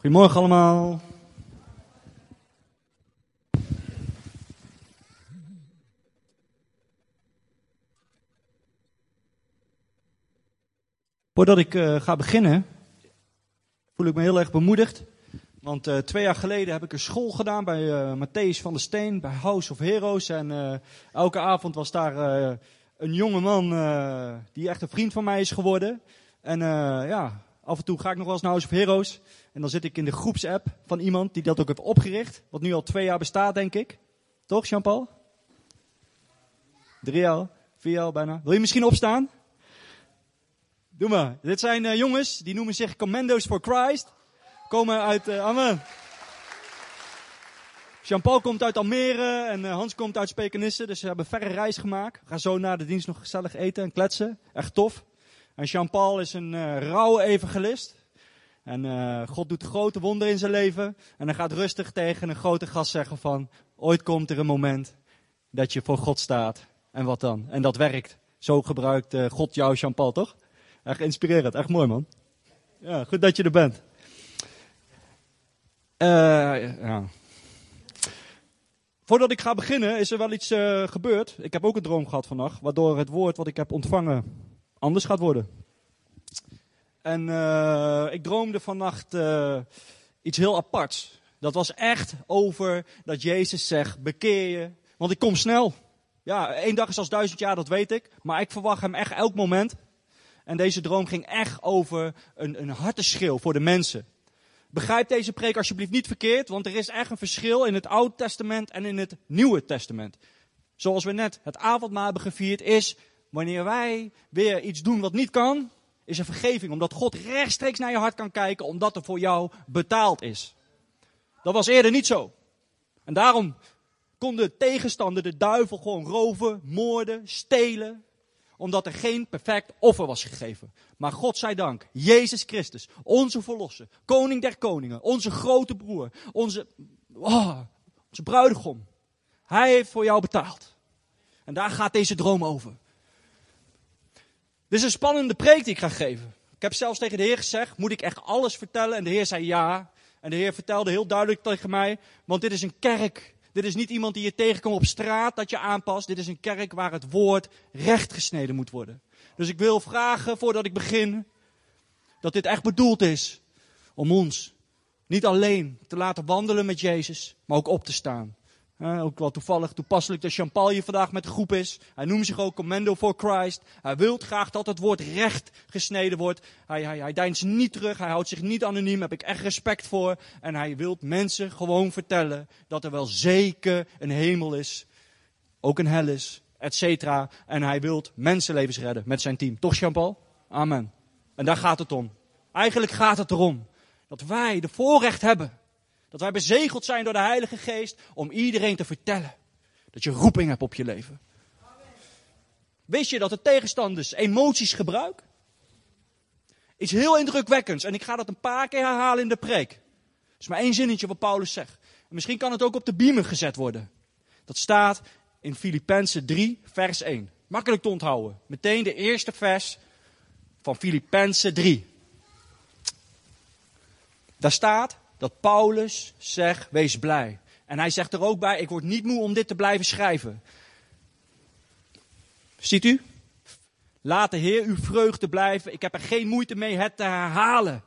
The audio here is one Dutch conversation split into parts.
Goedemorgen allemaal. Voordat ik uh, ga beginnen, voel ik me heel erg bemoedigd. Want uh, twee jaar geleden heb ik een school gedaan bij uh, Matthäus van der Steen, bij House of Heroes. En elke avond was daar een jonge man die echt een vriend van mij is geworden. En ja, af en toe ga ik nog wel eens naar House of Heroes. En dan zit ik in de groepsapp van iemand die dat ook heeft opgericht. Wat nu al twee jaar bestaat, denk ik. Toch, Jean-Paul? Drie jaar, vier jaar bijna. Wil je misschien opstaan? Doe maar. Dit zijn uh, jongens, die noemen zich Commandos for Christ. Komen uit, uh, amen. Jean-Paul komt uit Almere en uh, Hans komt uit Spekenisse. Dus ze hebben verre reis gemaakt. Gaan zo na de dienst nog gezellig eten en kletsen. Echt tof. En Jean-Paul is een uh, rauwe evangelist. En uh, God doet grote wonderen in zijn leven. En hij gaat rustig tegen een grote gast zeggen van... Ooit komt er een moment dat je voor God staat. En wat dan? En dat werkt. Zo gebruikt uh, God jou, Jean-Paul, toch? Echt inspirerend. Echt mooi, man. Ja, goed dat je er bent. ja. Voordat ik ga beginnen, is er wel iets gebeurd. Ik heb ook een droom gehad vannacht. Waardoor het woord wat ik heb ontvangen anders gaat worden. En uh, ik droomde vannacht uh, iets heel aparts. Dat was echt over dat Jezus zegt, bekeer je, want ik kom snel. Ja, één dag is als duizend jaar, dat weet ik. Maar ik verwacht hem echt elk moment. En deze droom ging echt over een, een harteschil voor de mensen. Begrijp deze preek alsjeblieft niet verkeerd, want er is echt een verschil in het Oude Testament en in het Nieuwe Testament. Zoals we net het avondmaal hebben gevierd, is Wanneer wij weer iets doen wat niet kan, is er vergeving. Omdat God rechtstreeks naar je hart kan kijken, omdat er voor jou betaald is. Dat was eerder niet zo. En daarom kon de tegenstander, de duivel, gewoon roven, moorden, stelen. Omdat er geen perfect offer was gegeven. Maar God zij dank, Jezus Christus, onze verlosser, koning der koningen, onze grote broer, onze, oh, onze bruidegom. Hij heeft voor jou betaald. En daar gaat deze droom over. Dit is een spannende preek die ik ga geven. Ik heb zelfs tegen de Heer gezegd, moet ik echt alles vertellen? En de Heer zei ja. En de Heer vertelde heel duidelijk tegen mij, want dit is een kerk. Dit is niet iemand die je tegenkomt op straat dat je aanpast. Dit is een kerk waar het woord recht gesneden moet worden. Dus ik wil vragen voordat ik begin, dat dit echt bedoeld is om ons niet alleen te laten wandelen met Jezus, maar ook op te staan. Ook wel toevallig, toepasselijk dat hier vandaag met de groep is. Hij noemt zich ook Commando for Christ. Hij wil graag dat het woord recht gesneden wordt. Hij, hij, hij niet terug, hij houdt zich niet anoniem, daar heb ik echt respect voor. En hij wil mensen gewoon vertellen dat er wel zeker een hemel is, ook een hel is, et cetera. En hij wil mensenlevens redden met zijn team. Toch Jean-Paul? Amen. En daar gaat het om. Eigenlijk gaat het erom dat wij de voorrecht hebben dat wij bezegeld zijn door de Heilige Geest om iedereen te vertellen dat je roeping hebt op je leven. Wist je dat de tegenstanders emoties gebruiken? Iets heel indrukwekkends. En ik ga dat een paar keer herhalen in de preek. Dat is maar één zinnetje wat Paulus zegt. En misschien kan het ook op de beamer gezet worden. Dat staat in Filippenzen 3, vers 1. Makkelijk te onthouden. Meteen de eerste vers van Filippenzen 3. Daar staat, dat Paulus zegt, wees blij. En hij zegt er ook bij, ik word niet moe om dit te blijven schrijven. Ziet u? Laat de Heer uw vreugde blijven. Ik heb er geen moeite mee het te herhalen.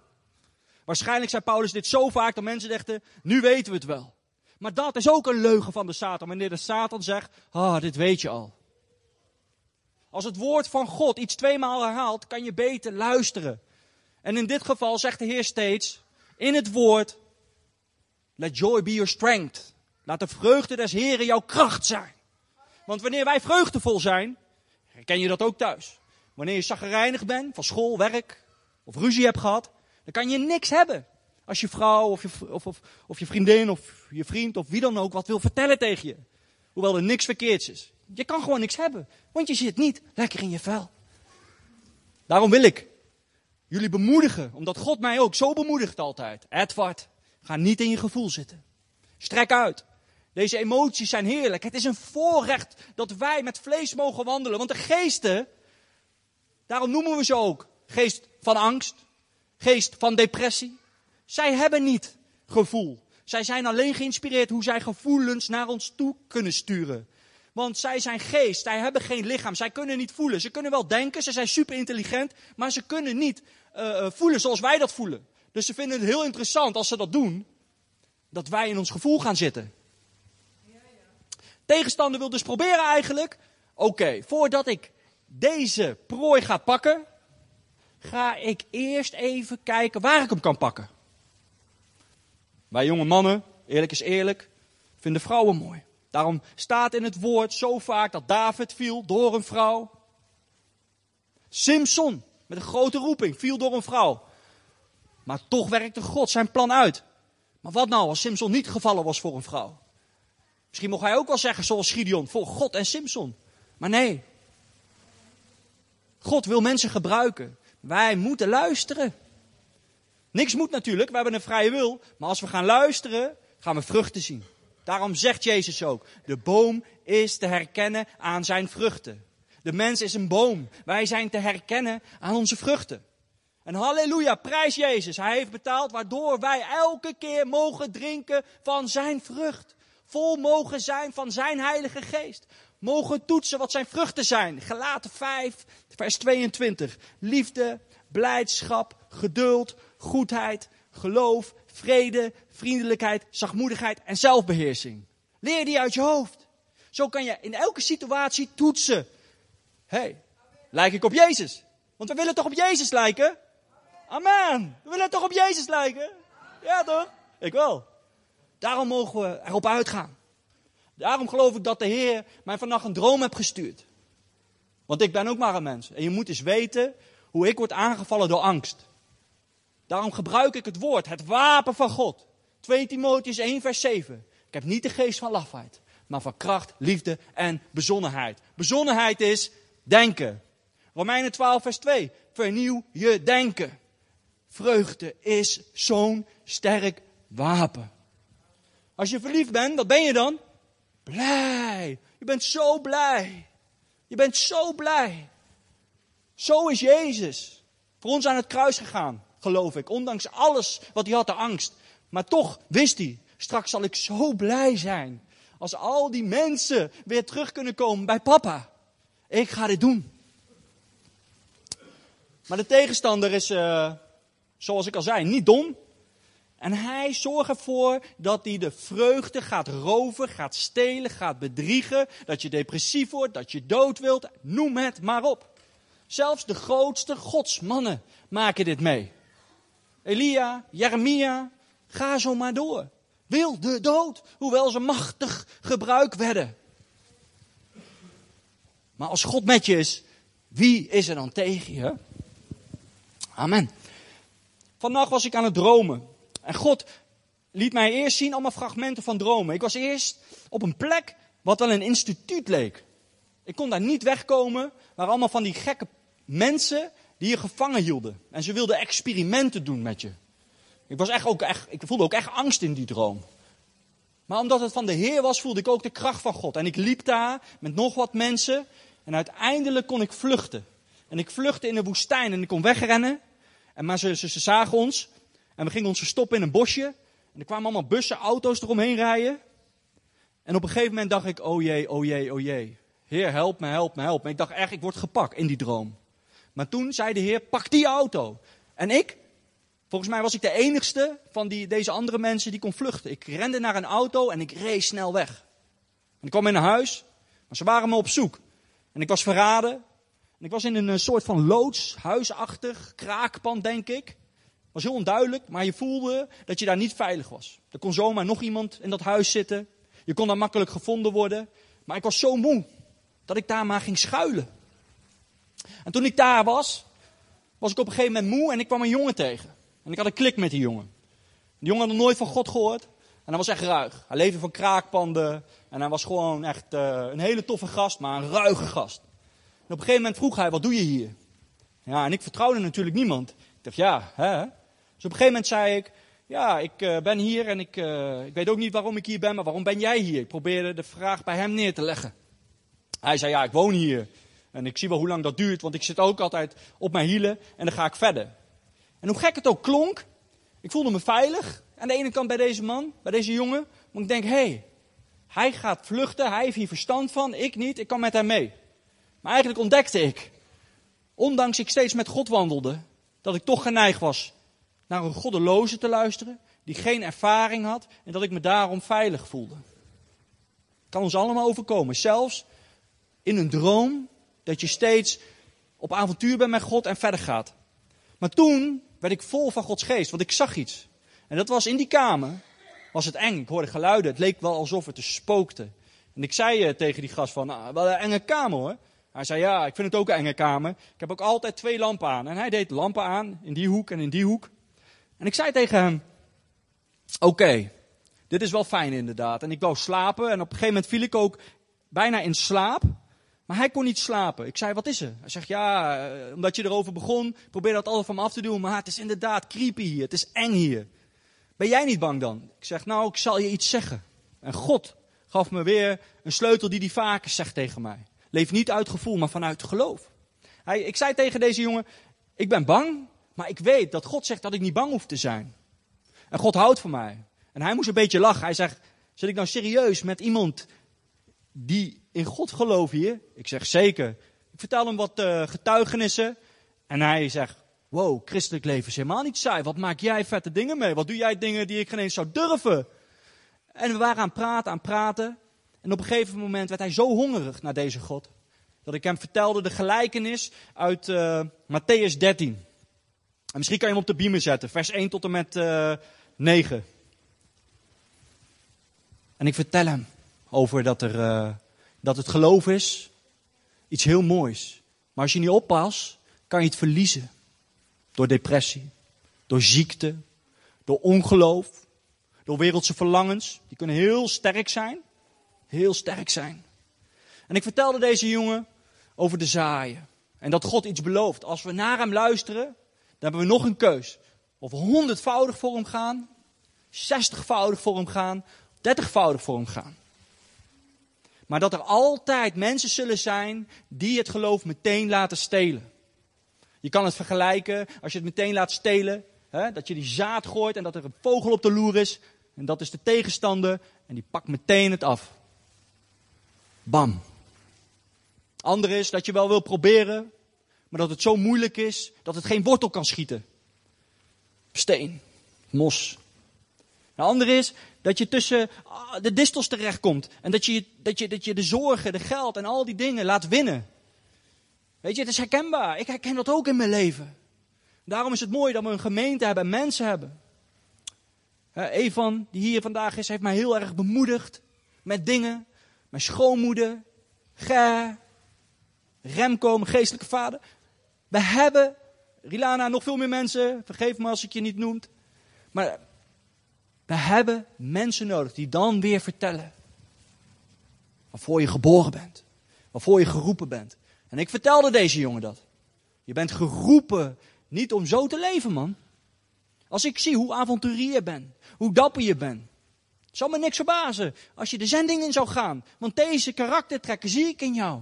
Waarschijnlijk zei Paulus dit zo vaak dat mensen dachten, nu weten we het wel. Maar dat is ook een leugen van de Satan. Wanneer de Satan zegt, ah, dit weet je al. Als het woord van God iets tweemaal herhaalt, kan je beter luisteren. En in dit geval zegt de Heer steeds, in het woord, Let joy be your strength. Laat de vreugde des Heren jouw kracht zijn. Want wanneer wij vreugdevol zijn, herken je dat ook thuis. Wanneer je zaggerijnig bent van school, werk of ruzie hebt gehad, dan kan je niks hebben. Als je vrouw of je, of, of, of je vriendin of je vriend of wie dan ook wat wil vertellen tegen je. Hoewel er niks verkeerds is. Je kan gewoon niks hebben, want je zit niet lekker in je vel. Daarom wil ik jullie bemoedigen, omdat God mij ook zo bemoedigt altijd. Edward, Ga niet in je gevoel zitten. Strek uit. Deze emoties zijn heerlijk. Het is een voorrecht dat wij met vlees mogen wandelen. Want de geesten, daarom noemen we ze ook geest van angst, geest van depressie, Zij hebben niet gevoel. Zij zijn alleen geïnspireerd hoe zij gevoelens naar ons toe kunnen sturen. Want zij zijn geest, zij hebben geen lichaam, zij kunnen niet voelen. Ze kunnen wel denken, ze zijn super intelligent, maar ze kunnen niet uh, voelen zoals wij dat voelen. Dus ze vinden het heel interessant als ze dat doen, dat wij in ons gevoel gaan zitten. Tegenstander wil dus proberen eigenlijk, oké, voordat ik deze prooi ga pakken, ga ik eerst even kijken waar ik hem kan pakken. Wij jonge mannen, eerlijk is eerlijk, vinden vrouwen mooi. Daarom staat in het woord zo vaak dat David viel door een vrouw. Simpson, met een grote roeping, viel door een vrouw. Maar toch werkte God zijn plan uit. Maar wat nou als Simpson niet gevallen was voor een vrouw? Misschien mocht hij ook wel zeggen zoals Gideon, voor God en Simpson. Maar nee. God wil mensen gebruiken. Wij moeten luisteren. Niks moet natuurlijk, we hebben een vrije wil. Maar als we gaan luisteren, gaan we vruchten zien. Daarom zegt Jezus ook, de boom is te herkennen aan zijn vruchten. De mens is een boom. Wij zijn te herkennen aan onze vruchten. En halleluja, prijs Jezus. Hij heeft betaald waardoor wij elke keer mogen drinken van zijn vrucht. Vol mogen zijn van zijn heilige geest. Mogen toetsen wat zijn vruchten zijn. Gelaten 5, vers 22. Liefde, blijdschap, geduld, goedheid, geloof, vrede, vriendelijkheid, zachtmoedigheid en zelfbeheersing. Leer die uit je hoofd. Zo kan je in elke situatie toetsen. Hey, lijk ik op Jezus? Want we willen toch op Jezus lijken? Amen. We willen toch op Jezus lijken? Ja toch? Ik wel. Daarom mogen we erop uitgaan. Daarom geloof ik dat de Heer mij vannacht een droom heeft gestuurd. Want ik ben ook maar een mens. En je moet eens weten hoe ik word aangevallen door angst. Daarom gebruik ik het woord, het wapen van God. 2 Timotheus 1 vers 7. Ik heb niet de geest van lafheid, maar van kracht, liefde en bezonnenheid. Bezonnenheid is denken. Romeinen 12 vers 2. Vernieuw je denken. Vreugde is zo'n sterk wapen. Als je verliefd bent, wat ben je dan? Blij. Je bent zo blij. Je bent zo blij. Zo is Jezus voor ons aan het kruis gegaan, geloof ik. Ondanks alles wat hij had, de angst. Maar toch wist hij, straks zal ik zo blij zijn. Als al die mensen weer terug kunnen komen bij papa. Ik ga dit doen. Maar de tegenstander is, uh, zoals ik al zei, niet dom. En hij zorgt ervoor dat hij de vreugde gaat roven, gaat stelen, gaat bedriegen. Dat je depressief wordt, dat je dood wilt. Noem het maar op. Zelfs de grootste godsmannen maken dit mee. Elia, Jeremia, ga zo maar door. Wil de dood, hoewel ze machtig gebruikt werden. Maar als God met je is, wie is er dan tegen je? Amen. Vannacht was ik aan het dromen. En God liet mij eerst zien allemaal fragmenten van dromen. Ik was eerst op een plek wat wel een instituut leek. Ik kon daar niet wegkomen, maar allemaal van die gekke mensen die je gevangen hielden. En ze wilden experimenten doen met je. Ik, was echt ook echt, ik voelde ook echt angst in die droom. Maar omdat het van de Heer was, voelde ik ook de kracht van God. En ik liep daar met nog wat mensen. En uiteindelijk kon ik vluchten. En ik vluchtte in de woestijn en ik kon wegrennen. En maar ze, ze, ze zagen ons. En we gingen ons verstoppen in een bosje. En er kwamen allemaal bussen, auto's eromheen rijden. En op een gegeven moment dacht ik, oh jee, oh jee, oh jee. Heer, help me, help me, help me. Ik dacht echt, ik word gepakt in die droom. Maar toen zei de Heer, pak die auto. En ik, volgens mij was ik de enigste van die, deze andere mensen die kon vluchten. Ik rende naar een auto en ik reed snel weg. En ik kwam in een huis, maar ze waren me op zoek. En ik was verraden. Ik was in een soort van loods, huisachtig, kraakpand denk ik was heel onduidelijk, maar je voelde dat je daar niet veilig was. Er kon zomaar nog iemand in dat huis zitten. Je kon daar makkelijk gevonden worden. Maar ik was zo moe dat ik daar maar ging schuilen. En toen ik daar was, was ik op een gegeven moment moe en ik kwam een jongen tegen. En ik had een klik met die jongen. Die jongen had nog nooit van God gehoord. En hij was echt ruig. Hij leefde van kraakpanden. En hij was gewoon echt uh, een hele toffe gast, maar een ruige gast. Op een gegeven moment vroeg hij, wat doe je hier? Ja, en ik vertrouwde natuurlijk niemand. Ik dacht, ja, hè? Dus op een gegeven moment zei ik, ja, ik uh, ben hier en ik, uh, ik weet ook niet waarom ik hier ben, maar waarom ben jij hier? Ik probeerde de vraag bij hem neer te leggen. Hij zei, ja, ik woon hier. En ik zie wel hoe lang dat duurt, want ik zit ook altijd op mijn hielen en dan ga ik verder. En hoe gek het ook klonk, Ik voelde me veilig. Aan de ene kant bij deze man, bij deze jongen. Maar ik denk, hé, hey, hij gaat vluchten, hij heeft hier verstand van, ik niet, ik kan met hem mee. Maar eigenlijk ontdekte ik, ondanks ik steeds met God wandelde, dat ik toch geneigd was naar een goddeloze te luisteren, die geen ervaring had en dat ik me daarom veilig voelde. Kan ons allemaal overkomen, zelfs in een droom, dat je steeds op avontuur bent met God en verder gaat. Maar toen werd ik vol van Gods geest, want ik zag iets. En dat was in die kamer, was het eng. Ik hoorde geluiden, het leek wel alsof het er spookte. En ik zei uh, tegen die gast van, nou, wel een enge kamer hoor. Hij zei, ja, ik vind het ook een enge kamer. Ik heb ook altijd twee lampen aan. En hij deed lampen aan, in die hoek en in die hoek. En ik zei tegen hem, oké, dit is wel fijn inderdaad. En ik wou slapen en op een gegeven moment viel ik ook bijna in slaap. Maar hij kon niet slapen. Ik zei, wat is er? Hij zegt, ja, eh, omdat je erover begon, probeer dat altijd van me af te doen. Maar het is inderdaad creepy hier, het is eng hier. Ben jij niet bang dan? Ik zeg, nou, ik zal je iets zeggen. En God gaf me weer een sleutel die hij vaker zegt tegen mij. Leef niet uit gevoel, maar vanuit geloof. Hij, ik zei tegen deze jongen, ik ben bang, maar ik weet dat God zegt dat ik niet bang hoef te zijn. En God houdt van mij. En hij moest een beetje lachen. Hij zegt, zit ik nou serieus met iemand die in God gelooft hier? Ik zeg, zeker. Ik vertel hem wat uh, getuigenissen. En hij zegt, wow, christelijk leven is helemaal niet saai. Wat maak jij vette dingen mee? Wat doe jij dingen die ik geen eens zou durven? En we waren aan het praten, aan het praten. En op een gegeven moment werd hij zo hongerig naar deze God. Dat ik hem vertelde de gelijkenis uit uh, Matthäus 13. En misschien kan je hem op de beamer zetten, vers 1 tot en met uh, 9. En ik vertel hem over dat, er, uh, dat het geloof is iets heel moois. Maar als je niet oppast, kan je het verliezen. Door depressie, door ziekte, door ongeloof, door wereldse verlangens. Die kunnen heel sterk zijn. Heel sterk zijn. En ik vertelde deze jongen over de zaaien. En dat God iets belooft. Als we naar hem luisteren, dan hebben we nog een keus. Of honderdvoudig voor hem gaan, zestigvoudig voor hem gaan, dertigvoudig voor hem gaan. Maar dat er altijd mensen zullen zijn die het geloof meteen laten stelen. Je kan het vergelijken als je het meteen laat stelen. Hè, dat je die zaad gooit en dat er een vogel op de loer is. En dat is de tegenstander. En die pakt meteen het af. Bam. Ander is dat je wel wil proberen. Maar dat het zo moeilijk is dat het geen wortel kan schieten. Steen. Mos. De andere is dat je tussen ah, de distels terechtkomt. En dat je, dat, je, dat je de zorgen, de geld en al die dingen laat winnen. Weet je, het is herkenbaar. Ik herken dat ook in mijn leven. Daarom is het mooi dat we een gemeente hebben en mensen hebben. Evan, die hier vandaag is, heeft mij heel erg bemoedigd met dingen. Mijn schoonmoeder, Ger, Remco, mijn geestelijke vader. We hebben, Rilana, nog veel meer mensen. Vergeef me als ik je niet noem. Maar we hebben mensen nodig die dan weer vertellen. Waarvoor je geboren bent. Waarvoor je geroepen bent. En ik vertelde deze jongen dat. Je bent geroepen niet om zo te leven, man. Als ik zie hoe avonturier je bent, hoe dapper je bent. Het zal me niks verbazen als je de zending in zou gaan. Want deze karaktertrekken zie ik in jou.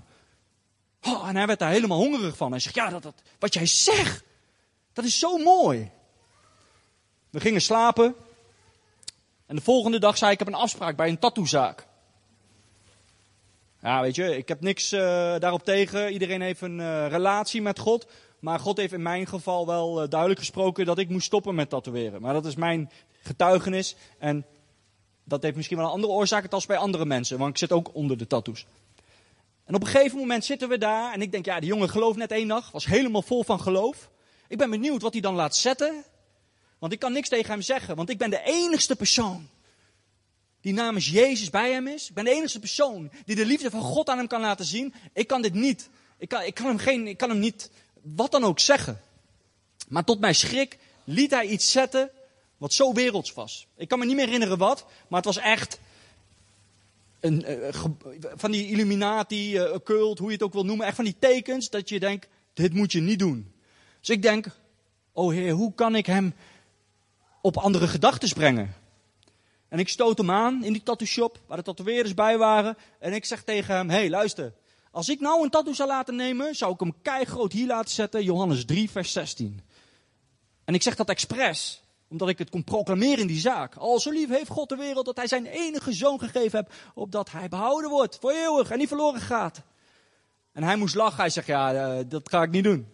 Oh, en hij werd daar helemaal hongerig van. Hij zegt, ja, dat, dat, wat jij zegt, dat is zo mooi. We gingen slapen. En de volgende dag zei ik, ik heb een afspraak bij een tattoozaak. Ja, weet je, ik heb niks uh, daarop tegen. Iedereen heeft een uh, relatie met God. Maar God heeft in mijn geval wel uh, duidelijk gesproken dat ik moest stoppen met tatoeëren. Maar dat is mijn getuigenis. En dat heeft misschien wel een andere oorzaak als bij andere mensen. Want ik zit ook onder de tattoos. En op een gegeven moment zitten we daar. En ik denk, ja, die jongen gelooft net één dag. Was helemaal vol van geloof. Ik ben benieuwd wat hij dan laat zetten. Want ik kan niks tegen hem zeggen. Want ik ben de enigste persoon die namens Jezus bij hem is. Ik ben de enige persoon die de liefde van God aan hem kan laten zien. Ik kan dit niet. Ik kan, ik kan, hem, geen, ik kan hem niet wat dan ook zeggen. Maar tot mijn schrik liet hij iets zetten wat zo werelds was. Ik kan me niet meer herinneren wat, maar het was echt een, uh, van die illuminati, uh, cult, hoe je het ook wil noemen. Echt van die tekens dat je denkt, dit moet je niet doen. Dus ik denk, oh heer, hoe kan ik hem op andere gedachten brengen? En ik stoot hem aan in die tattoo shop, waar de tatoeëerders bij waren. En ik zeg tegen hem, hey, luister, als ik nou een tattoo zou laten nemen, zou ik hem keigroot hier laten zetten, Johannes 3 vers 16. En ik zeg dat expres. Omdat ik het kon proclameren in die zaak. Al zo lief heeft God de wereld dat hij zijn enige zoon gegeven heeft. Opdat hij behouden wordt voor eeuwig en niet verloren gaat. En hij moest lachen. Hij zegt, ja, eh, dat ga ik niet doen.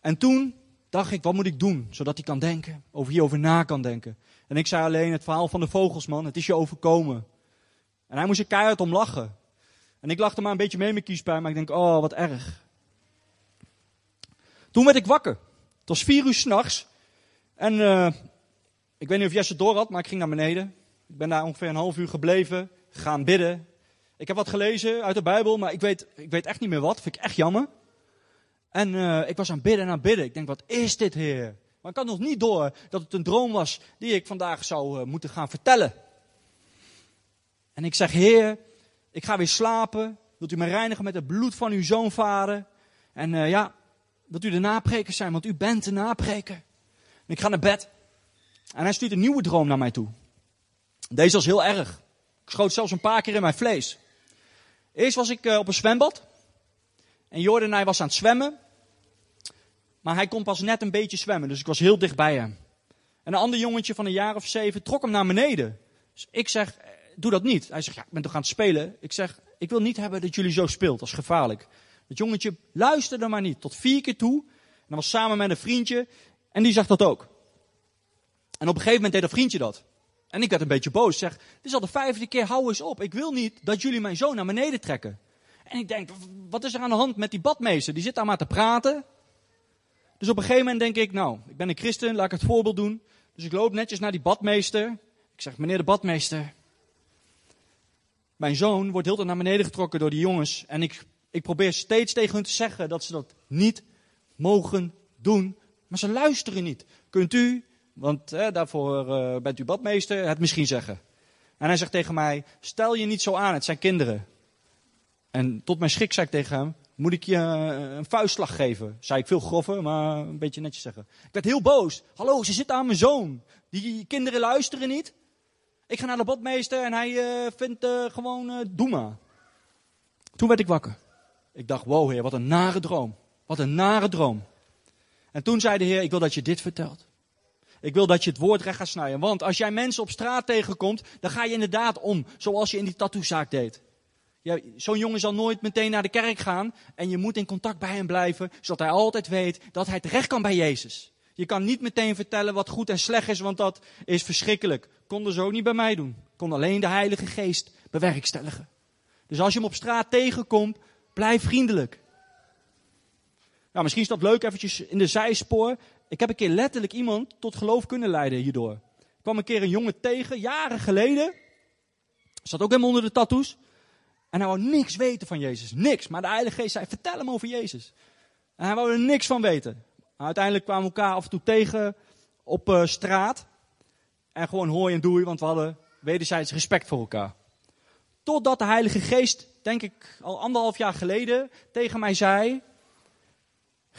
En toen dacht ik, wat moet ik doen? Zodat hij kan denken, over hierover na kan denken. En ik zei alleen het verhaal van de vogelsman, het is je overkomen. En hij moest er keihard om lachen. En ik lachte maar een beetje mee met kiespijn, maar ik denk, oh, wat erg. Toen werd ik wakker. Het was vier uur s'nachts. En uh, ik weet niet of Jesse door had, maar ik ging naar beneden. Ik ben daar ongeveer een half uur gebleven, gaan bidden. Ik heb wat gelezen uit de Bijbel, maar ik weet, ik weet echt niet meer wat. Vind ik echt jammer. En uh, ik was aan bidden en aan bidden. Ik denk, wat is dit, Heer? Maar ik had nog niet door dat het een droom was die ik vandaag zou uh, moeten gaan vertellen. En ik zeg, Heer, ik ga weer slapen. Wilt u me reinigen met het bloed van uw zoon, vader? En ja, wilt u de napreker zijn, want u bent de napreker. Ik ga naar bed. En hij stuurt een nieuwe droom naar mij toe. Deze was heel erg. Ik schoot zelfs een paar keer in mijn vlees. Eerst was ik uh, op een zwembad. En Jordan hij was aan het zwemmen. Maar hij kon pas net een beetje zwemmen, dus ik was heel dicht bij hem. En een ander jongetje van een jaar of zeven trok hem naar beneden. Dus ik zeg, eh, doe dat niet. Hij zegt, ja, ik ben toch aan het spelen. Ik zeg, ik wil niet hebben dat jullie zo speelt, dat is gevaarlijk. Het jongetje luisterde maar niet, tot vier keer toe. En dan was samen met een vriendje, en die zag dat ook. En op een gegeven moment deed dat vriendje dat. En ik werd een beetje boos. Zeg, dit is al de vijfde keer, hou eens op. Ik wil niet dat jullie mijn zoon naar beneden trekken. En ik denk, wat is er aan de hand met die badmeester? Die zit daar maar te praten. Dus op een gegeven moment denk ik, nou, ik ben een christen, laat ik het voorbeeld doen. Dus ik loop netjes naar die badmeester. Ik zeg, meneer de badmeester. Mijn zoon wordt heel tijd naar beneden getrokken door die jongens. En ik, ik probeer steeds tegen hun te zeggen dat ze dat niet mogen doen. Maar ze luisteren niet. Kunt u, want hè, daarvoor uh, bent u badmeester, het misschien zeggen. En hij zegt tegen mij, stel je niet zo aan, het zijn kinderen. En tot mijn schrik zei ik tegen hem, moet ik je eh, een vuistslag geven? Zei ik veel grover, maar een beetje netjes zeggen. Ik werd heel boos. Hallo, ze zitten aan mijn zoon. Die kinderen luisteren niet. Ik ga naar de badmeester en hij uh, vindt gewoon, doe maar. Toen werd ik wakker. Ik dacht, wow heer, wat een nare droom. Wat een nare droom. En toen zei de heer, ik wil dat je dit vertelt. Ik wil dat je het woord recht gaat snijden. Want als jij mensen op straat tegenkomt, dan ga je inderdaad om. Zoals je in die tattoozaak deed. Ja, Zo'n jongen zal nooit meteen naar de kerk gaan. En je moet in contact bij hem blijven, zodat hij altijd weet dat hij terecht kan bij Jezus. Je kan niet meteen vertellen wat goed en slecht is, want dat is verschrikkelijk. Konden ze ook niet bij mij doen. Kon alleen de Heilige Geest bewerkstelligen. Dus als je hem op straat tegenkomt, blijf vriendelijk. Nou, misschien is dat leuk eventjes in de zijspoor. Ik heb een keer letterlijk iemand tot geloof kunnen leiden hierdoor. Ik kwam een keer een jongen tegen, jaren geleden. Zat ook helemaal onder de tattoos. En hij wou niks weten van Jezus. Niks. Maar de Heilige Geest zei, vertel hem over Jezus. En hij wou er niks van weten. uiteindelijk kwamen we elkaar af en toe tegen op uh, straat. En gewoon hooi en doei, want we hadden wederzijds respect voor elkaar. Totdat de Heilige Geest, denk ik al anderhalf jaar geleden, tegen mij zei...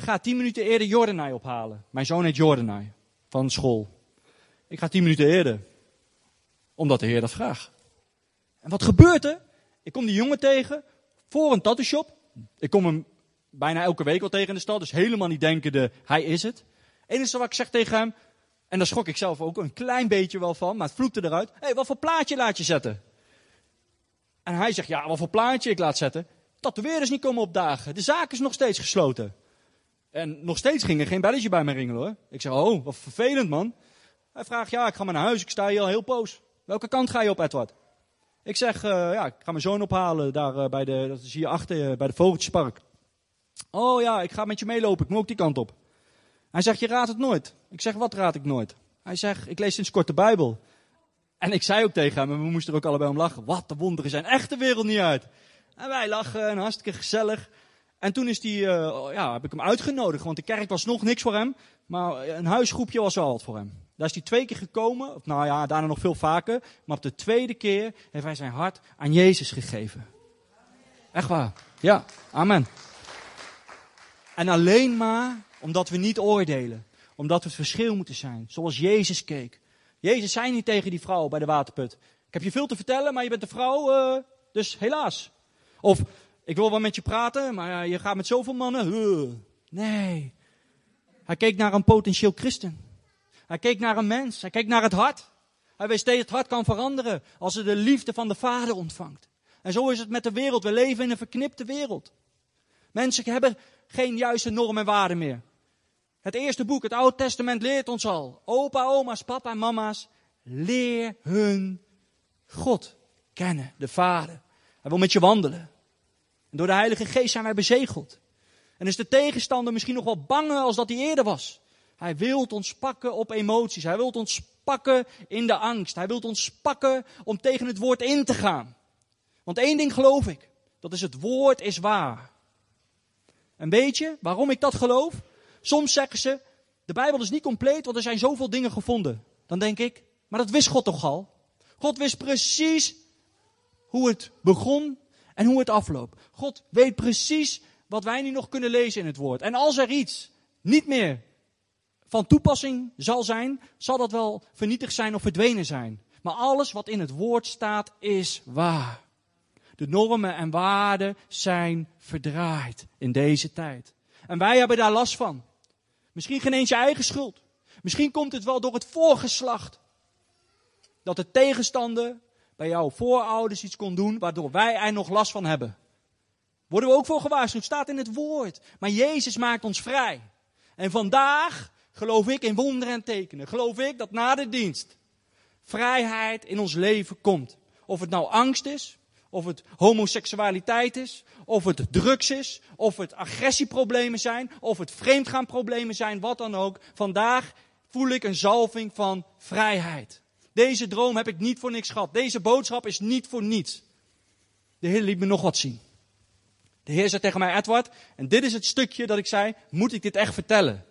Ga tien minuten eerder Jordanai ophalen. Mijn zoon heet Jordanai, van school. Ik ga tien minuten eerder. Omdat de Heer dat vraagt. En wat gebeurt er? Ik kom die jongen tegen voor een tattoo shop. Ik kom hem bijna elke week wel tegen in de stad. Dus helemaal niet denkende, hij is het. Het enige wat ik zeg tegen hem, en daar schrok ik zelf ook een klein beetje wel van, maar het vloekte eruit. Hé, hey, wat voor plaatje laat je zetten? En hij zegt, ja, wat voor plaatje ik laat zetten? Tatoeëerders niet komen opdagen. De zaak is nog steeds gesloten. En nog steeds ging er geen belletje bij me ringelen hoor. Ik zeg, oh, wat vervelend man. Hij vraagt, ja, ik ga maar naar huis, ik sta hier al heel poos. Welke kant ga je op, Edward? Ik zeg, uh, ja, ik ga mijn zoon ophalen daar uh, bij de, dat is hier achter, uh, bij de Vogeltjespark. Oh ja, ik ga met je meelopen, ik moet ook die kant op. Hij zegt, je raadt het nooit. Ik zeg, wat raad ik nooit? Hij zegt, ik lees sinds kort de Bijbel. En ik zei ook tegen hem, en we moesten er ook allebei om lachen. Wat, de wonderen zijn echt de wereld niet uit. En wij lachen, en hartstikke gezellig. En toen is die, ja, heb ik hem uitgenodigd, want de kerk was nog niks voor hem. Maar een huisgroepje was al wat voor hem. Daar is hij twee keer gekomen, of nou ja, daarna nog veel vaker. Maar op de tweede keer heeft hij zijn hart aan Jezus gegeven. Echt waar. Ja, amen. En alleen maar omdat we niet oordelen. Omdat we het verschil moeten zijn. Zoals Jezus keek. Jezus zei niet tegen die vrouw bij de waterput. Ik heb je veel te vertellen, maar je bent de vrouw, uh, dus helaas. Of, ik wil wel met je praten, maar je gaat met zoveel mannen. Nee. Hij keek naar een potentieel christen. Hij keek naar een mens. Hij keek naar het hart. Hij wist steeds het hart kan veranderen als ze de liefde van de Vader ontvangt. En zo is het met de wereld. We leven in een verknipte wereld. Mensen hebben geen juiste normen en waarden meer. Het eerste boek, het Oude Testament, leert ons al. Opa, oma's, papa en mama's, leer hun God kennen, de Vader. Hij wil met je wandelen. En door de Heilige Geest zijn wij bezegeld. En is de tegenstander misschien nog wel banger als dat hij eerder was. Hij wil ons pakken op emoties. Hij wil ons pakken in de angst. Hij wil ons pakken om tegen het woord in te gaan. Want één ding geloof ik. Dat is het woord is waar. En weet je waarom ik dat geloof? Soms zeggen ze, de Bijbel is niet compleet, want er zijn zoveel dingen gevonden. Dan denk ik, maar dat wist God toch al? God wist precies hoe het begon en hoe het afloopt. God weet precies wat wij nu nog kunnen lezen in het woord. En als er iets niet meer van toepassing zal zijn, zal dat wel vernietigd zijn of verdwenen zijn. Maar alles wat in het woord staat is waar. De normen en waarden zijn verdraaid in deze tijd. En wij hebben daar last van. Misschien geen eens je eigen schuld. Misschien komt het wel door het voorgeslacht. Dat de tegenstander bij jouw voorouders iets kon doen waardoor wij er nog last van hebben. Worden we ook voor gewaarschuwd, staat in het woord. Maar Jezus maakt ons vrij. En vandaag geloof ik in wonderen en tekenen. Geloof ik dat na de dienst vrijheid in ons leven komt. Of het nou angst is, of het homoseksualiteit is, of het drugs is, of het agressieproblemen zijn, of het vreemdgaanproblemen zijn, wat dan ook. Vandaag voel ik een zalving van vrijheid. Deze droom heb ik niet voor niks gehad. Deze boodschap is niet voor niets. De Heer liet me nog wat zien. De Heer zei tegen mij, Edward, en dit is het stukje dat ik zei, moet ik dit echt vertellen?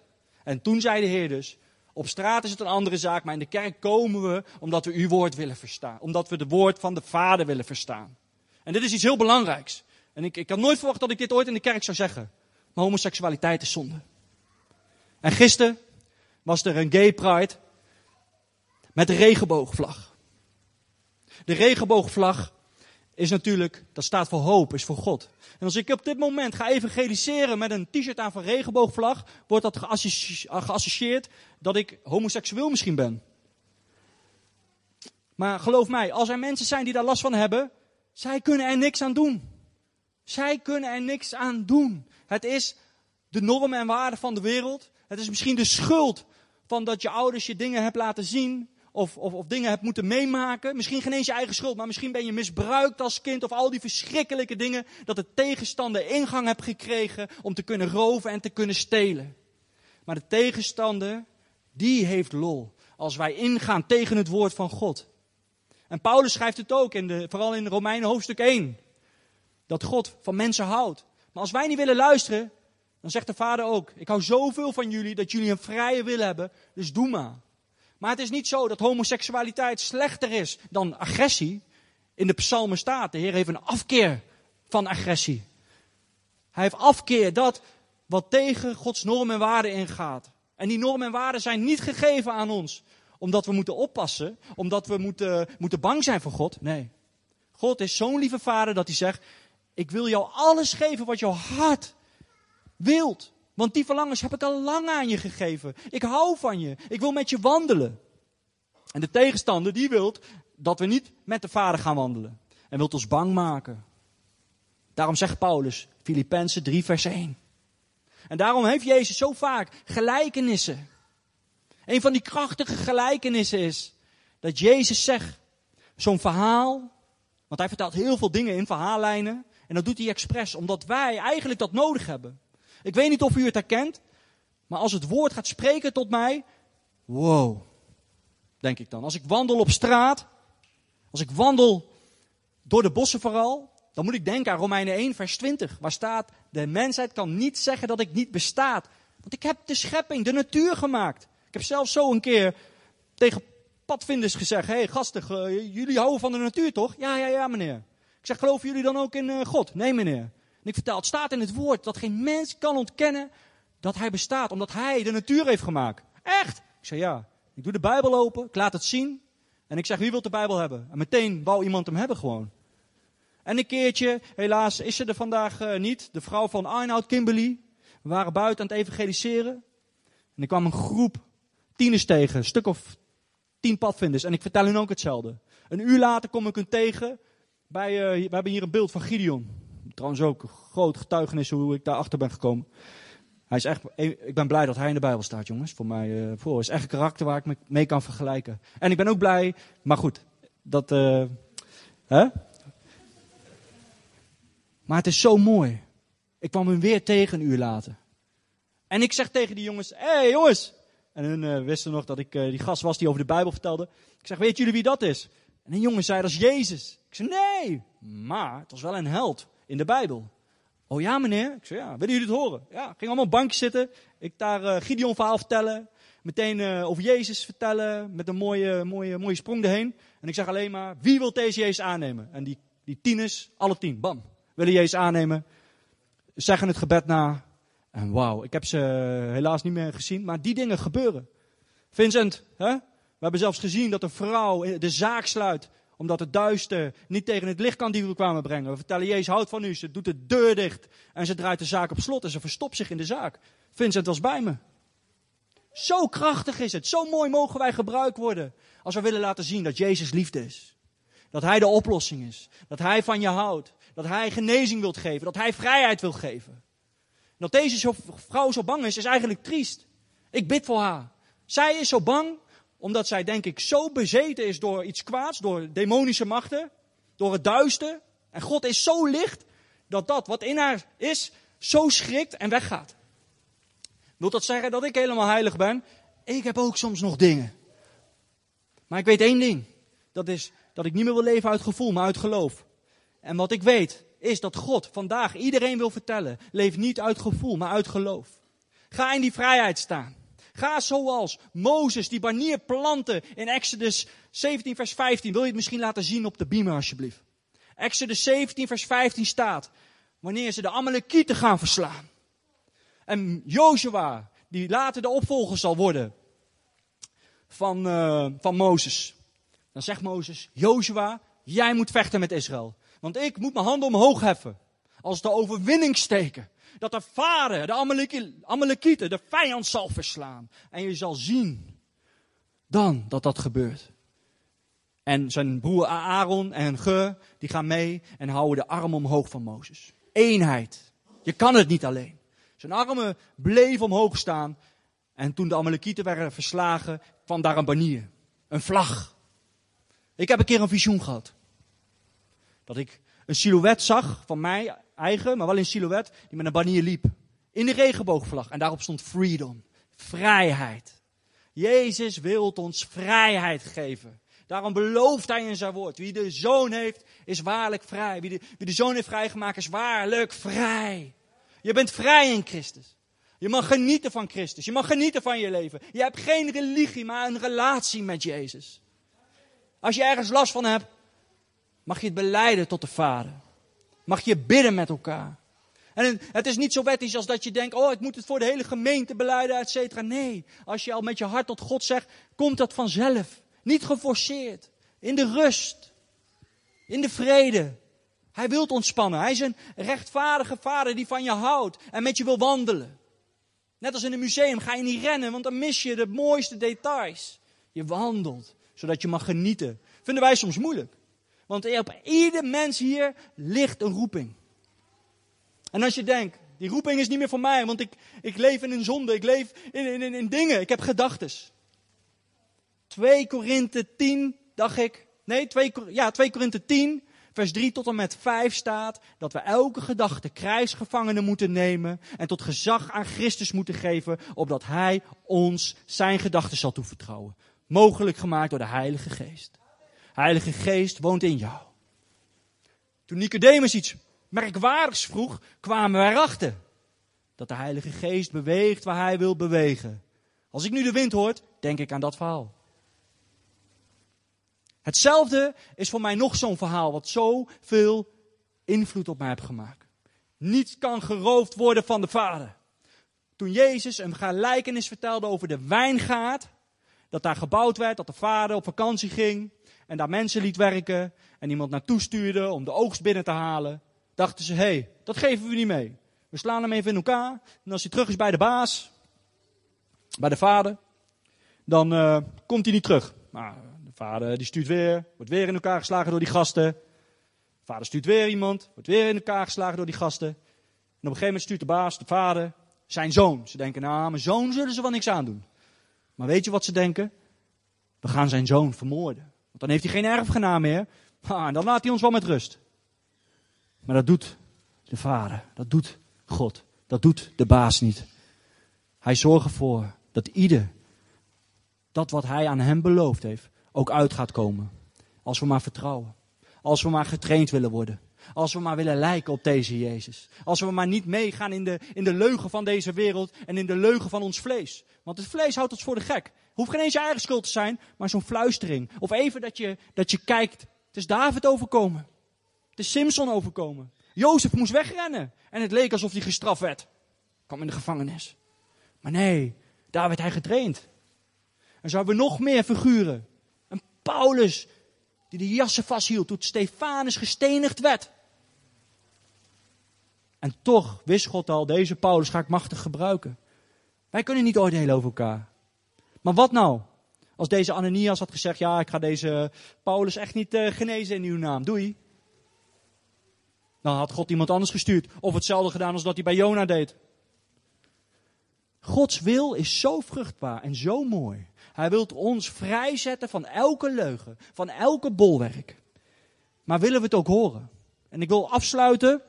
En toen zei de Heer dus, op straat is het een andere zaak, maar in de kerk komen we omdat we uw woord willen verstaan. Omdat we de woord van de Vader willen verstaan. En dit is iets heel belangrijks. En ik, ik had nooit verwacht dat ik dit ooit in de kerk zou zeggen. Maar homoseksualiteit is zonde. En gisteren was er een gay pride met de regenboogvlag. De regenboogvlag is natuurlijk, dat staat voor hoop, is voor God. En als ik op dit moment ga evangeliseren met een t-shirt aan van regenboogvlag, wordt dat geassocieerd dat ik homoseksueel misschien ben. Maar geloof mij, als er mensen zijn die daar last van hebben, zij kunnen er niks aan doen. Zij kunnen er niks aan doen. Het is de normen en waarden van de wereld. Het is misschien de schuld van dat je ouders je dingen hebt laten zien. Of, of, of dingen hebt moeten meemaken. Misschien geen eens je eigen schuld, maar misschien ben je misbruikt als kind. Of al die verschrikkelijke dingen. Dat de tegenstander ingang hebt gekregen om te kunnen roven en te kunnen stelen. Maar de tegenstander, die heeft lol. Als wij ingaan tegen het woord van God. En Paulus schrijft het ook, in de, vooral in Romeinen hoofdstuk 1. Dat God van mensen houdt. Maar als wij niet willen luisteren, dan zegt de vader ook, ik hou zoveel van jullie dat jullie een vrije wil hebben, dus doe maar. Maar het is niet zo dat homoseksualiteit slechter is dan agressie. In de psalmen staat, de Heer heeft een afkeer van agressie. Hij heeft afkeer dat wat tegen Gods normen en waarden ingaat. En die normen en waarden zijn niet gegeven aan ons omdat we moeten oppassen, omdat we moeten, moeten bang zijn voor God. Nee. God is zo'n lieve vader dat hij zegt, ik wil jou alles geven wat jouw hart wilt. Want die verlangens heb ik al lang aan je gegeven. Ik hou van je. Ik wil met je wandelen. En de tegenstander die wil dat we niet met de vader gaan wandelen. En wil ons bang maken. Daarom zegt Paulus, Filippenzen 3 vers 1. En daarom heeft Jezus zo vaak gelijkenissen. Een van die krachtige gelijkenissen is dat Jezus zegt, zo'n verhaal, want hij vertelt heel veel dingen in verhaallijnen. En dat doet hij expres, omdat wij eigenlijk dat nodig hebben. Ik weet niet of u het herkent, maar als het woord gaat spreken tot mij, wow, denk ik dan. Als ik wandel op straat, als ik wandel door de bossen vooral, dan moet ik denken aan Romeinen 1, vers 20, waar staat, de mensheid kan niet zeggen dat ik niet bestaat. Want ik heb de schepping, de natuur gemaakt. Ik heb zelfs zo een keer tegen padvinders gezegd, hé hey, gasten, jullie houden van de natuur toch? Ja, ja, ja meneer. Ik zeg, geloven jullie dan ook in uh, God? Nee meneer. En ik vertel, het staat in het woord dat geen mens kan ontkennen dat hij bestaat, omdat hij de natuur heeft gemaakt. Echt? Ik zeg, ja. Ik doe de Bijbel open, ik laat het zien. En ik zeg, wie wil de Bijbel hebben? En meteen wou iemand hem hebben gewoon. En een keertje, helaas is ze er vandaag uh, niet, de vrouw van Arnoud Kimberly. We waren buiten aan het evangeliseren. En er kwam een groep tieners tegen, een stuk of tien padvinders. En ik vertel hun ook hetzelfde. Een uur later kom ik hun tegen. Bij, uh, we hebben hier een beeld van Gideon. Trouwens ook groot getuigenis hoe ik daarachter ben gekomen. Hij is echt, ik ben blij dat hij in de Bijbel staat, jongens. Voor mij uh, voor. is echt een karakter waar ik me mee kan vergelijken. En ik ben ook blij, maar goed, dat. Uh, hè? Maar het is zo mooi. Ik kwam hem weer tegen een uur later. En ik zeg tegen die jongens: Hé hey, jongens. En hun uh, wisten nog dat ik die gast was die over de Bijbel vertelde. Ik zeg: Weet jullie wie dat is? En een jongen zei: Dat is Jezus. Ik zei: Nee, maar het was wel een held in de Bijbel. Oh ja, meneer? Ik zei, ja, willen jullie het horen? Ja, ging allemaal op bankje zitten. Ik daar uh, Gideon verhaal vertellen. Meteen uh, over Jezus vertellen. Met een mooie, mooie, mooie sprong erheen. En ik zeg alleen maar, wie wil deze Jezus aannemen? En die, die tieners, alle tien, bam. Willen Jezus aannemen. Zeggen het gebed na. En wauw, ik heb ze helaas niet meer gezien. Maar die dingen gebeuren. Vincent, hè? we hebben zelfs gezien dat een vrouw de zaak sluit omdat het duister niet tegen het licht kan die we kwamen brengen. We vertellen, Jezus houdt van u. Ze doet de deur dicht en ze draait de zaak op slot en ze verstopt zich in de zaak. Vincent was bij me. Zo krachtig is het. Zo mooi mogen wij gebruikt worden. Als we willen laten zien dat Jezus liefde is. Dat Hij de oplossing is. Dat Hij van je houdt. Dat Hij genezing wilt geven. Dat Hij vrijheid wil geven. Dat deze vrouw zo bang is, is eigenlijk triest. Ik bid voor haar. Zij is zo bang omdat zij, denk ik, zo bezeten is door iets kwaads, door demonische machten, door het duister. En God is zo licht dat dat wat in haar is, zo schrikt en weggaat. Wilt dat zeggen dat ik helemaal heilig ben? Ik heb ook soms nog dingen. Maar ik weet één ding. Dat is dat ik niet meer wil leven uit gevoel, maar uit geloof. En wat ik weet, is dat God vandaag iedereen wil vertellen. Leef niet uit gevoel, maar uit geloof. Ga in die vrijheid staan. Ga zoals Mozes die banier planten in Exodus 17 vers 15. Wil je het misschien laten zien op de beamer alsjeblieft? Exodus 17 vers 15 staat. Wanneer ze de Amalekieten gaan verslaan. En Joshua, die later de opvolger zal worden van, uh, van Mozes. Dan zegt Mozes, Joshua, jij moet vechten met Israël. Want ik moet mijn handen omhoog heffen. Als de overwinning steken dat de vader, de Amalekieten, de vijand zal verslaan. En je zal zien dan dat dat gebeurt. En zijn broer Aaron en Ge, die gaan mee en houden de arm omhoog van Mozes. Eenheid. Je kan het niet alleen. Zijn armen bleven omhoog staan. En toen de Amalekieten werden verslagen, kwam daar een banier. Een vlag. Ik heb een keer een visioen gehad. Dat ik een silhouet zag van mij eigen, maar wel in silhouet, die met een banier liep. In de regenboogvlag. En daarop stond freedom. Vrijheid. Jezus wil ons vrijheid geven. Daarom belooft hij in zijn woord. Wie de zoon heeft, is waarlijk vrij. Wie de, wie de zoon heeft vrijgemaakt, is waarlijk vrij. Je bent vrij in Christus. Je mag genieten van Christus. Je mag genieten van je leven. Je hebt geen religie, maar een relatie met Jezus. Als je ergens last van hebt, mag je het beleiden tot de Vader. Mag je bidden met elkaar. En het is niet zo wettisch als dat je denkt, oh, ik moet het voor de hele gemeente beleiden, et cetera. Nee, als je al met je hart tot God zegt, komt dat vanzelf. Niet geforceerd. In de rust. In de vrede. Hij wil ontspannen. Hij is een rechtvaardige vader die van je houdt en met je wil wandelen. Net als in een museum ga je niet rennen, want dan mis je de mooiste details. Je wandelt, zodat je mag genieten. Vinden wij soms moeilijk. Want op ieder mens hier ligt een roeping. En als je denkt, die roeping is niet meer voor mij, want ik, ik leef in een zonde, ik leef in, in, in dingen, ik heb gedachtes. 2 Korinthe 10, dacht ik, nee, 2, ja, 2 Korinthe 10, vers 3 tot en met 5 staat dat we elke gedachte krijgsgevangenen moeten nemen en tot gezag aan Christus moeten geven, opdat Hij ons zijn gedachten zal toevertrouwen. Mogelijk gemaakt door de Heilige Geest. Heilige Geest woont in jou. Toen Nicodemus iets merkwaardigs vroeg, kwamen wij erachter dat de Heilige Geest beweegt waar hij wil bewegen. Als ik nu de wind hoor, denk ik aan dat verhaal. Hetzelfde is voor mij nog zo'n verhaal wat zoveel invloed op mij heeft gemaakt. Niets kan geroofd worden van de Vader. Toen Jezus een gelijkenis vertelde over de wijngaard, dat daar gebouwd werd, dat de Vader op vakantie ging, en daar mensen liet werken en iemand naartoe stuurde om de oogst binnen te halen, dachten ze, hé, hey, dat geven we niet mee. We slaan hem even in elkaar en als hij terug is bij de baas, bij de vader, dan uh, komt hij niet terug. Maar de vader die stuurt weer, wordt weer in elkaar geslagen door die gasten. De vader stuurt weer iemand, wordt weer in elkaar geslagen door die gasten. En op een gegeven moment stuurt de baas, de vader, zijn zoon. Ze denken, nou, mijn zoon zullen ze wel niks aandoen. Maar weet je wat ze denken? We gaan zijn zoon vermoorden. Dan heeft hij geen erfgenaam meer. Ah, en dan laat hij ons wel met rust. Maar dat doet de vader, dat doet God, dat doet de baas niet. Hij zorgt ervoor dat ieder dat wat hij aan hem beloofd heeft ook uit gaat komen. Als we maar vertrouwen. Als we maar getraind willen worden. Als we maar willen lijken op deze Jezus. Als we maar niet meegaan in de, in de leugen van deze wereld en in de leugen van ons vlees. Want het vlees houdt ons voor de gek. Hoeft geen eens je eigen schuld te zijn, maar zo'n fluistering. Of even dat je, dat je kijkt. Het is David overkomen. Het is Simpson overkomen. Jozef moest wegrennen. En het leek alsof hij gestraft werd. Kwam in de gevangenis. Maar nee, daar werd hij getraind. En zo hebben we nog meer figuren. Een Paulus die de jassen vasthield toen Stefanus gestenigd werd. En toch wist God al, deze Paulus ga ik machtig gebruiken. Wij kunnen niet oordelen over elkaar. Maar wat nou? Als deze Ananias had gezegd, ja, ik ga deze Paulus echt niet uh, genezen in uw naam. Doei. Dan had God iemand anders gestuurd. Of hetzelfde gedaan als dat hij bij Jona deed. Gods wil is zo vruchtbaar en zo mooi. Hij wil ons vrijzetten van elke leugen, van elke bolwerk. Maar willen we het ook horen? En ik wil afsluiten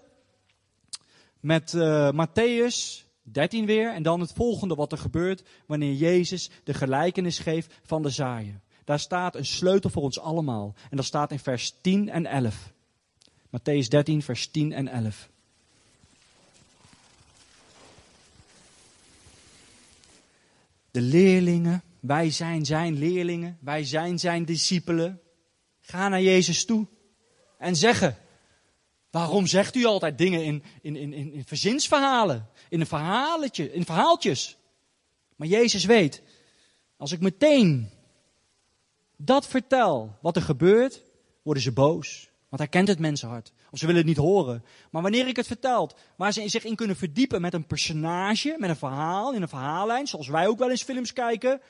met uh, Matthäus 13 weer. En dan het volgende wat er gebeurt wanneer Jezus de gelijkenis geeft van de zaaien. Daar staat een sleutel voor ons allemaal. En dat staat in vers 10 en 11. Matthäus 13, vers 10 en 11. De leerlingen, wij zijn zijn leerlingen, wij zijn zijn discipelen. Ga naar Jezus toe en zeggen: Waarom zegt u altijd dingen in, in, in, in verzinsverhalen, in een verhaaltje, in verhaaltjes? Maar Jezus weet, als ik meteen dat vertel, wat er gebeurt, worden ze boos. Want hij kent het mensenhart. Of ze willen het niet horen. Maar wanneer ik het vertel, waar ze zich in kunnen verdiepen met een personage, met een verhaal, in een verhaallijn, zoals wij ook wel eens films kijken,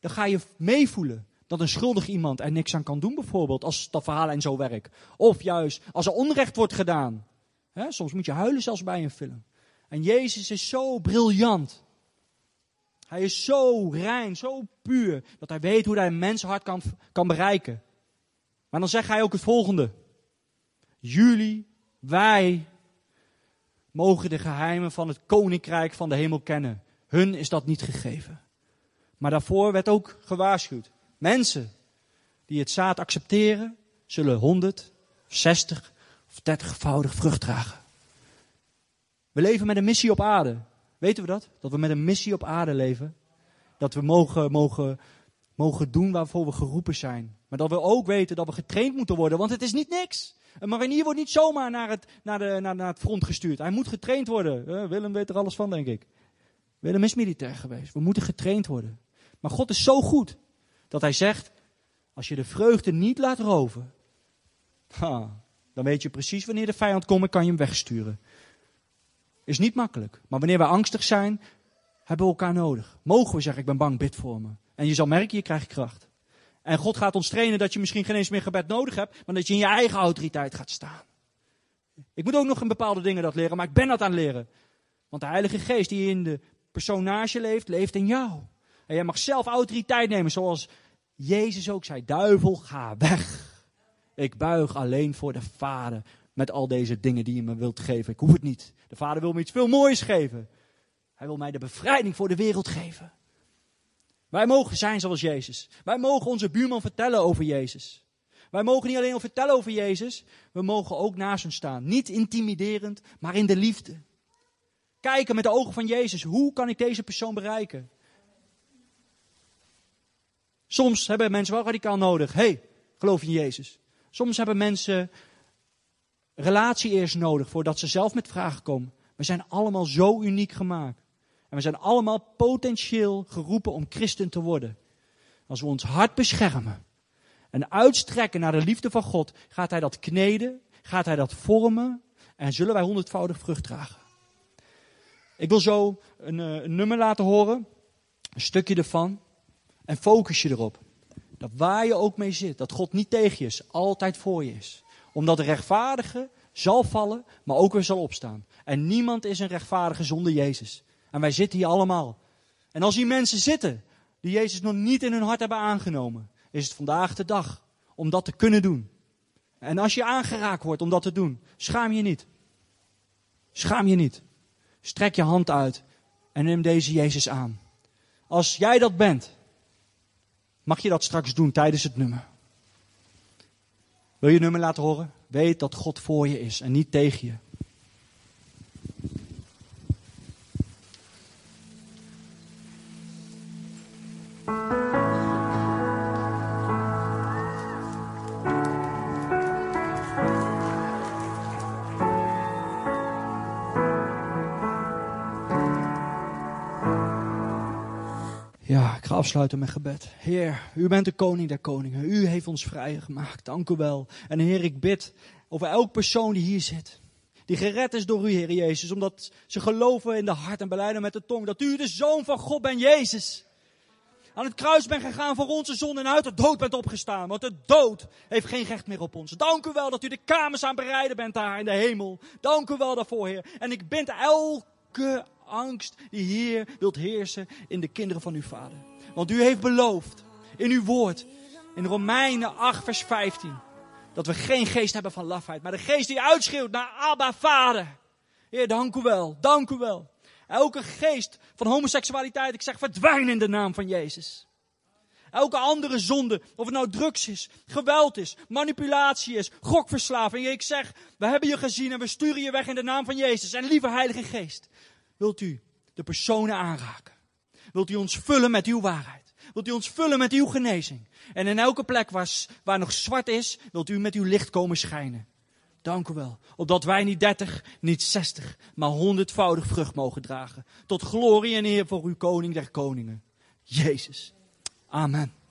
dan ga je meevoelen dat een schuldig iemand er niks aan kan doen, bijvoorbeeld, als dat verhaallijn zo werkt. Of juist als er onrecht wordt gedaan. soms moet je huilen zelfs bij een film. En Jezus is zo briljant. Hij is zo rein, zo puur, dat hij weet hoe hij een mensenhart kan, kan bereiken. Maar dan zegt hij ook het volgende. Jullie, wij, mogen de geheimen van het koninkrijk van de hemel kennen. Hun is dat niet gegeven. Maar daarvoor werd ook gewaarschuwd. Mensen die het zaad accepteren, zullen 100, 60 of 30voudig vrucht dragen. We leven met een missie op aarde. Weten we dat? Dat we met een missie op aarde leven. Dat we mogen, mogen, mogen doen waarvoor we geroepen zijn. Maar dat we ook weten dat we getraind moeten worden, want het is niet niks. Een marinier wordt niet zomaar naar het, naar de, naar, naar het front gestuurd. Hij moet getraind worden. Willem weet er alles van, denk ik. Willem is militair geweest. We moeten getraind worden. Maar God is zo goed dat hij zegt: Als je de vreugde niet laat roven, dan weet je precies wanneer de vijand komt en kan je hem wegsturen. Is niet makkelijk. Maar wanneer we angstig zijn, hebben we elkaar nodig. Mogen we zeggen: Ik ben bang, bid voor me. En je zal merken, je krijgt kracht. En God gaat ons trainen dat je misschien geen eens meer gebed nodig hebt, maar dat je in je eigen autoriteit gaat staan. Ik moet ook nog in bepaalde dingen dat leren, maar ik ben dat aan het leren. Want de Heilige Geest die in de personage leeft, leeft in jou. En jij mag zelf autoriteit nemen, zoals Jezus ook zei: Duivel, ga weg. Ik buig alleen voor de Vader met al deze dingen die je me wilt geven. Ik hoef het niet. De Vader wil me iets veel moois geven. Hij wil mij de bevrijding voor de wereld geven. Wij mogen zijn zoals Jezus. Wij mogen onze buurman vertellen over Jezus. Wij mogen niet alleen vertellen over Jezus, we mogen ook naast hem staan. Niet intimiderend, maar in de liefde. Kijken met de ogen van Jezus, hoe kan ik deze persoon bereiken? Soms hebben mensen wel radicaal nodig. hey, geloof in Jezus? Soms hebben mensen relatie eerst nodig voordat ze zelf met vragen komen. We zijn allemaal zo uniek gemaakt. En we zijn allemaal potentieel geroepen om christen te worden. Als we ons hart beschermen en uitstrekken naar de liefde van God, gaat Hij dat kneden, gaat Hij dat vormen en zullen wij honderdvoudig vrucht dragen. Ik wil zo een, eh, een nummer laten horen, een stukje ervan. En focus je erop. Dat waar je ook mee zit, dat God niet tegen je is, altijd voor je is. Omdat de rechtvaardige zal vallen, maar ook weer zal opstaan. En niemand is een rechtvaardige zonder Jezus. En wij zitten hier allemaal. En als hier mensen zitten die Jezus nog niet in hun hart hebben aangenomen, is het vandaag de dag om dat te kunnen doen. En als je aangeraakt wordt om dat te doen, schaam je niet. Schaam je niet. Strek je hand uit en neem deze Jezus aan. Als jij dat bent, mag je dat straks doen tijdens het nummer. Wil je nummer laten horen? Weet dat God voor je is en niet tegen je. Afsluiten met gebed. Heer, u bent de koning der koningen. U heeft ons vrijgemaakt. Dank u wel. En Heer, ik bid over elk persoon die hier zit. Die gered is door u, Heer Jezus. Omdat ze geloven in de hart en beleiden met de tong. Dat u de Zoon van God bent, Jezus. Aan het kruis bent gegaan voor onze zon en uit de dood bent opgestaan. Want de dood heeft geen recht meer op ons. Dank u wel dat u de kamers aan bereiden bent daar in de hemel. Dank u wel daarvoor, Heer. En ik bind elke angst die hier wilt heersen in de kinderen van uw vader. Want u heeft beloofd in uw woord, in Romeinen 8, vers 15, dat we geen geest hebben van lafheid, maar de geest die uitschreeuwt naar Abba, Vader. Heer, dank u wel, dank u wel. Elke geest van homoseksualiteit, ik zeg verdwijn in de naam van Jezus. Elke andere zonde, of het nou drugs is, geweld is, manipulatie is, gokverslaving. Ik zeg, we hebben je gezien en we sturen je weg in de naam van Jezus. En lieve Heilige Geest, wilt u de personen aanraken? Wilt u ons vullen met uw waarheid? Wilt u ons vullen met uw genezing? En in elke plek waar, waar nog zwart is, wilt u met uw licht komen schijnen. Dank u wel. Opdat wij niet dertig, niet zestig, maar honderdvoudig vrucht mogen dragen. Tot glorie en eer voor uw koning der koningen. Jezus. Amen.